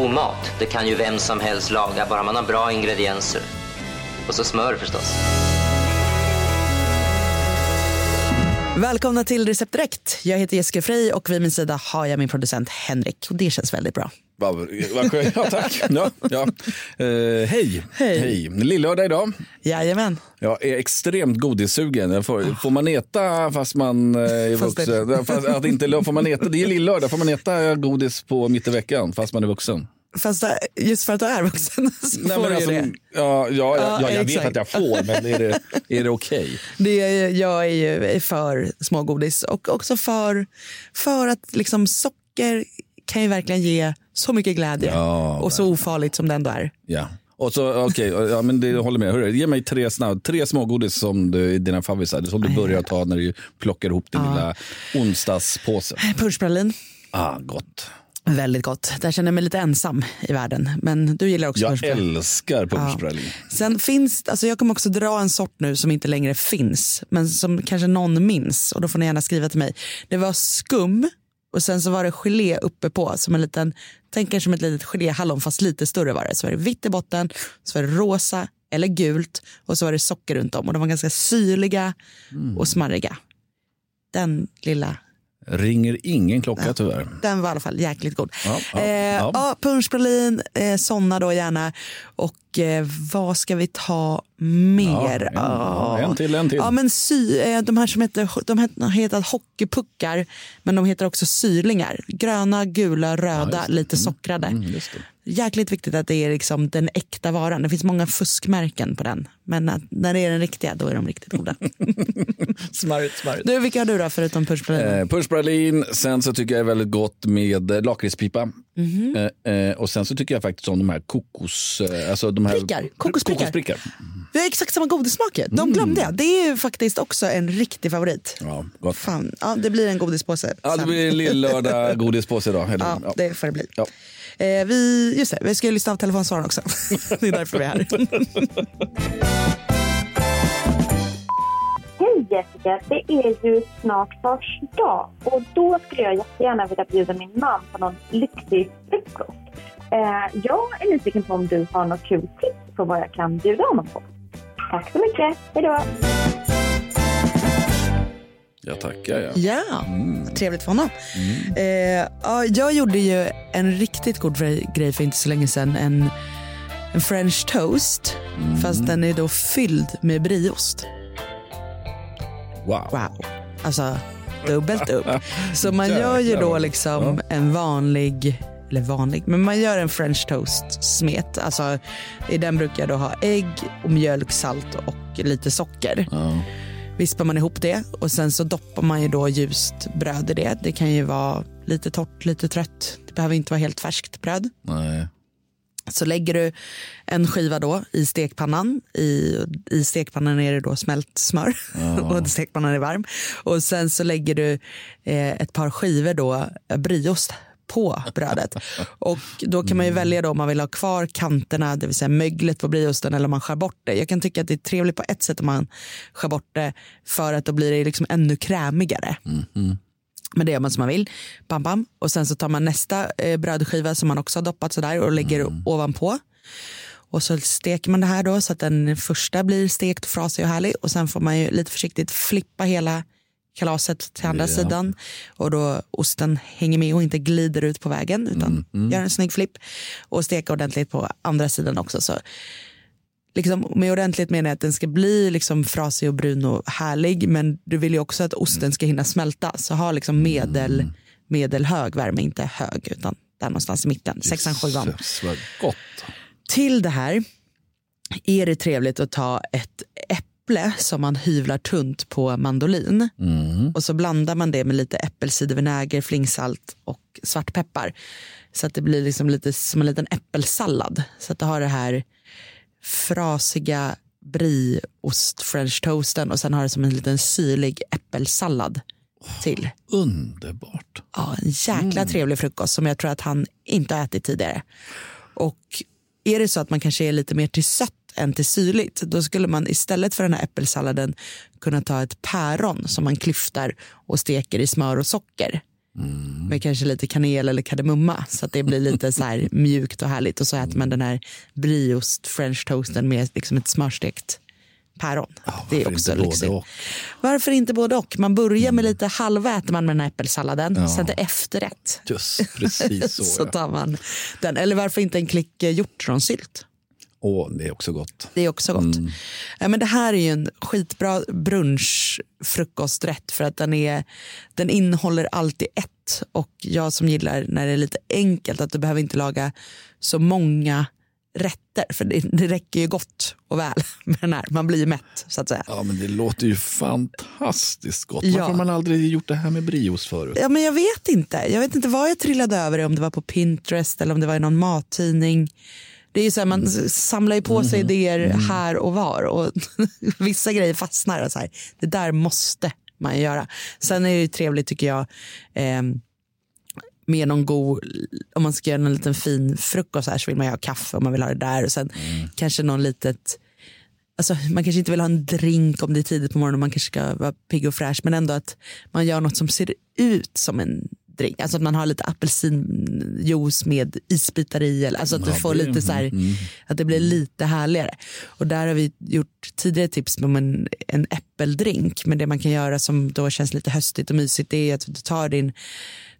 God mat, det kan ju vem som helst laga, bara man har bra ingredienser. Och så smör förstås. Välkomna till Recept Direkt. Jag heter Jessica Frey och vid min sida har jag min producent Henrik. Och det känns väldigt bra. Vad skönt. Ja, tack. Ja, ja. Eh, hej. Hej. hej. Lillördag idag. Jajamän. Jag är extremt godissugen. Får, får man äta fast man eh, är Fast det- vuxen? Fast att inte, får man äta, det är lillördag. Får man äta godis på mitt i veckan fast man är vuxen? Fast just för att du är vuxen så Nej, får men du alltså, det. ja, ja, ja, Ja, ja, jag vet exakt. att jag får, men är det, är det okej? det är, jag är ju för smågodis och också för, för att liksom socker kan ju verkligen ge så mycket glädje. Ja, och så ofarligt som det ändå är. Ja. Och så, okej, ja, men det håller med. Hörru, ge mig tre, snabb, tre smågodis som du, dina favvisar. Som du börjar ta när du plockar ihop din lilla onsdagspåse. Punschpralin, Ah, gott. väldigt gott. Där känner jag mig lite ensam i världen. Men du gillar också Jag älskar punschpralin. Sen finns, alltså jag kommer också dra en sort nu som inte längre finns, men som kanske någon minns och då får ni gärna skriva till mig. Det var skum och sen så var det gelé uppe på som en liten, tänk er som ett litet geléhallon fast lite större var det. Så var det vitt i botten, så var det rosa eller gult och så var det socker runt om och de var ganska syrliga och smarriga. Den lilla Ringer ingen klocka tyvärr. den var i alla fall jäkligt god. Ja, ja, eh, ja. ja. punschpralin, eh, såna då gärna. Och eh, vad ska vi ta mer? Ja, en, Ja. en till, en till. Ja, men sy, eh, de här som heter, de heter, heter hockeypuckar, men de heter också syrlingar. Gröna, gula, röda, lite sockrade. Mm, det. Jäkligt viktigt att det är liksom den äkta varan. Det finns många fuskmärken på den. Men att, när det är den riktiga, då är de riktigt goda. Smarrigt, smarrigt. du, vilka har du då förutom punschpralin? Eh, punschpralin, sen så tycker jag är väldigt gott med lakritspipa. Mhm. Eh, eh, och sen så tycker jag faktiskt om de här kokos... Eh, alltså de här, Prickar, kokosprickar. kokosprickar. Vi har exakt samma godissmak ju. Mm. De glömde jag. Det är ju faktiskt också en riktig favorit. Ja, gott. Fan, ja, det blir en godispåse. Ja, det sen. blir lillördag godispåse idag. Eller, Ja, ja. det får det bli. Ja. Eh, vi, just det, vi ska ju lyssna av telefonsvararen också. det är därför vi är här. Jessica, det är ju snart fars dag och då skulle jag jättegärna vilja bjuda min man på någon lyxig frukost. Eh, jag är nyfiken på om du har något kul tips på vad jag kan bjuda honom på. Tack så mycket, hej då! Jag tackar. Ja. ja, Mm. trevligt för honom. Eh, ja, jag gjorde ju en riktigt god grej- grej för inte så länge sedan. En, en french toast, Mm. fast den är då fylld med brieost. Wow. Wow. Alltså dubbelt upp. Så man gör ju då liksom en vanlig, eller vanlig, men man gör en french toast smet. Alltså i den brukar jag då ha ägg och mjölk, salt och lite socker. Ja. Vispar man ihop det och sen så doppar man ju då ljust bröd i det. Det kan ju vara lite torrt, lite trött. Det behöver inte vara helt färskt bröd. Nej. Så lägger du en skiva då i stekpannan. I, i stekpannan är det då smält smör och stekpannan är varm. Och sen så lägger du eh, ett par skivor då eh, brieost på brödet. Och då kan man ju välja då om man vill ha kvar kanterna, det vill säga möglet på brieosten eller om man skär bort det. Jag kan tycka att det är trevligt på ett sätt om man skär bort det för att då blir det liksom ännu krämigare. Men det gör man som man vill. Bam, bam. Och sen så tar man nästa eh, brödskiva som man också har doppat sådär och lägger ovanpå. Och så steker man det här då så att den första blir stekt, frasig och härlig. Och sen får man ju lite försiktigt flippa hela kalaset till andra sidan. Och då osten hänger med och inte glider ut på vägen utan gör en snygg flipp. Och steka ordentligt på andra sidan också. Så liksom, med ordentligt menar jag att den ska bli liksom frasig och brun och härlig. Men du vill ju också att osten ska hinna smälta. Så ha liksom medel, medelhög värme, inte hög utan där någonstans i mitten. Sexan, sjuan. Gott. Till det här är det trevligt att ta ett äpple som man hyvlar tunt på mandolin. Och så blandar man det med lite äppelcidervinäger, flingsalt och svartpeppar. Så att det blir liksom lite som en liten äppelsallad. Så att du har det här frasiga brieost french toasten och sen har det som en liten syrlig äppelsallad till. Underbart. Ja, en jäkla Mm. trevlig frukost som jag tror att han inte har ätit tidigare. Och är det så att man kanske är lite mer till sött än till syrligt, då skulle man istället för den här äppelsalladen kunna ta ett päron som man klyftar och steker i smör och socker. Mm. Med kanske lite kanel eller kardemumma så att det blir lite så här mjukt och härligt. Och så äter man den här brieost french toasten med liksom ett smörstekt päron. det är också lyxigt. Varför inte både och? Man börjar med lite halva äter man med den här äppelsalladen. Sen till efterrätt Just precis så. så ja. tar man den. Eller varför inte en klick eh, hjortronsylt? Åh, det är också gott. Det är också gott. Mm. Ja, men det här är ju en skitbra brunchfrukosträtt för att den, är, den innehåller alltid ett. Och jag som gillar när det är lite enkelt att du behöver inte laga så många rätter. För det, det räcker ju gott och väl med den här. Man blir ju mätt så att säga. Ja, men det låter ju fantastiskt gott. Ja. Varför har man aldrig gjort det här med brieost förut? Ja, men jag vet inte. Jag vet inte vad jag trillade över, om det var på Pinterest eller om det var i någon mattidning. Det är ju så här, man s- samlar ju på sig idéer här och var och vissa grejer fastnar. Och så här, det där måste man göra. Sen är det ju trevligt tycker jag ehm, med någon god, om man ska göra en liten fin frukost här, så vill man ju ha kaffe om man vill ha det där och sen kanske någon litet Alltså, man kanske inte vill ha en drink om det är tidigt på morgonen och man kanske ska vara pigg och fräsch men ändå att man gör något som ser ut som en drink. Alltså att man har lite apelsinjuice med isbitar i. Eller, alltså att du får det- lite så här, att det blir lite härligare. Och där har vi gjort tidigare tips om en, en äppeldrink. Men det man kan göra som då känns lite höstigt och mysigt det är att du tar din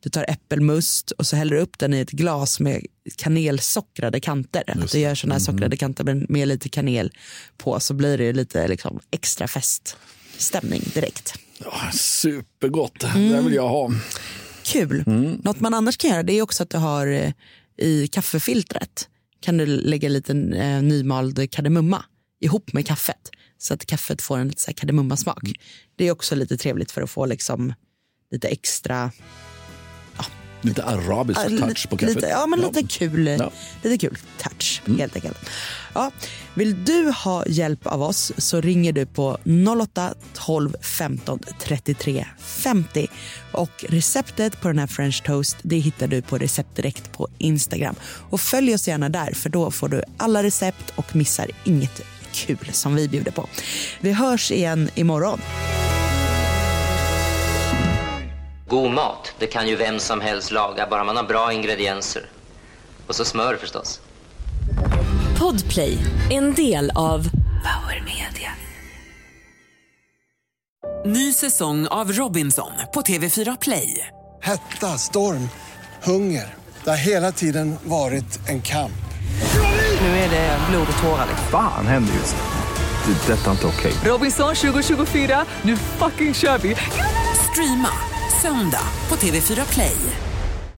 du tar äppelmust och så häller du upp den i ett glas med kanelsockrade kanter. Att du gör sådana här sockrade kanter med, lite kanel på så blir det lite liksom extra feststämning direkt. Ja, supergott. Det här vill jag ha. Kul. Något man annars kan göra det är också att du har eh, i kaffefiltret kan du lägga lite eh, nymald kardemumma ihop med kaffet. Så att kaffet får en lite så här kardemummasmak. Det är också lite trevligt för att få liksom lite extra Lite arabisk Ja, touch på kaffet. Lite, ja, men lite kul, Ja. Mm. lite kul touch helt enkelt. Ja, vill du ha hjälp av oss så ringer du på 08 12 15 33 50. Och receptet på den här french toast det hittar du på recept direkt på Instagram. Och följ oss gärna där för då får du alla recept och missar inget kul som vi bjuder på. Vi hörs igen imorgon. God mat, det kan ju vem som helst laga, bara man har bra ingredienser. Och så smör förstås. Podplay, en del av Power Media. Ny säsong av Robinson på TV4 Play. Hetta, storm, hunger. Det har hela tiden varit en kamp. Nu är det blod och tårar. Fan händer just nu. Det. är Detta är inte okej. Robinson 2024, nu fucking kör vi! Streama söndag på TV4 Play.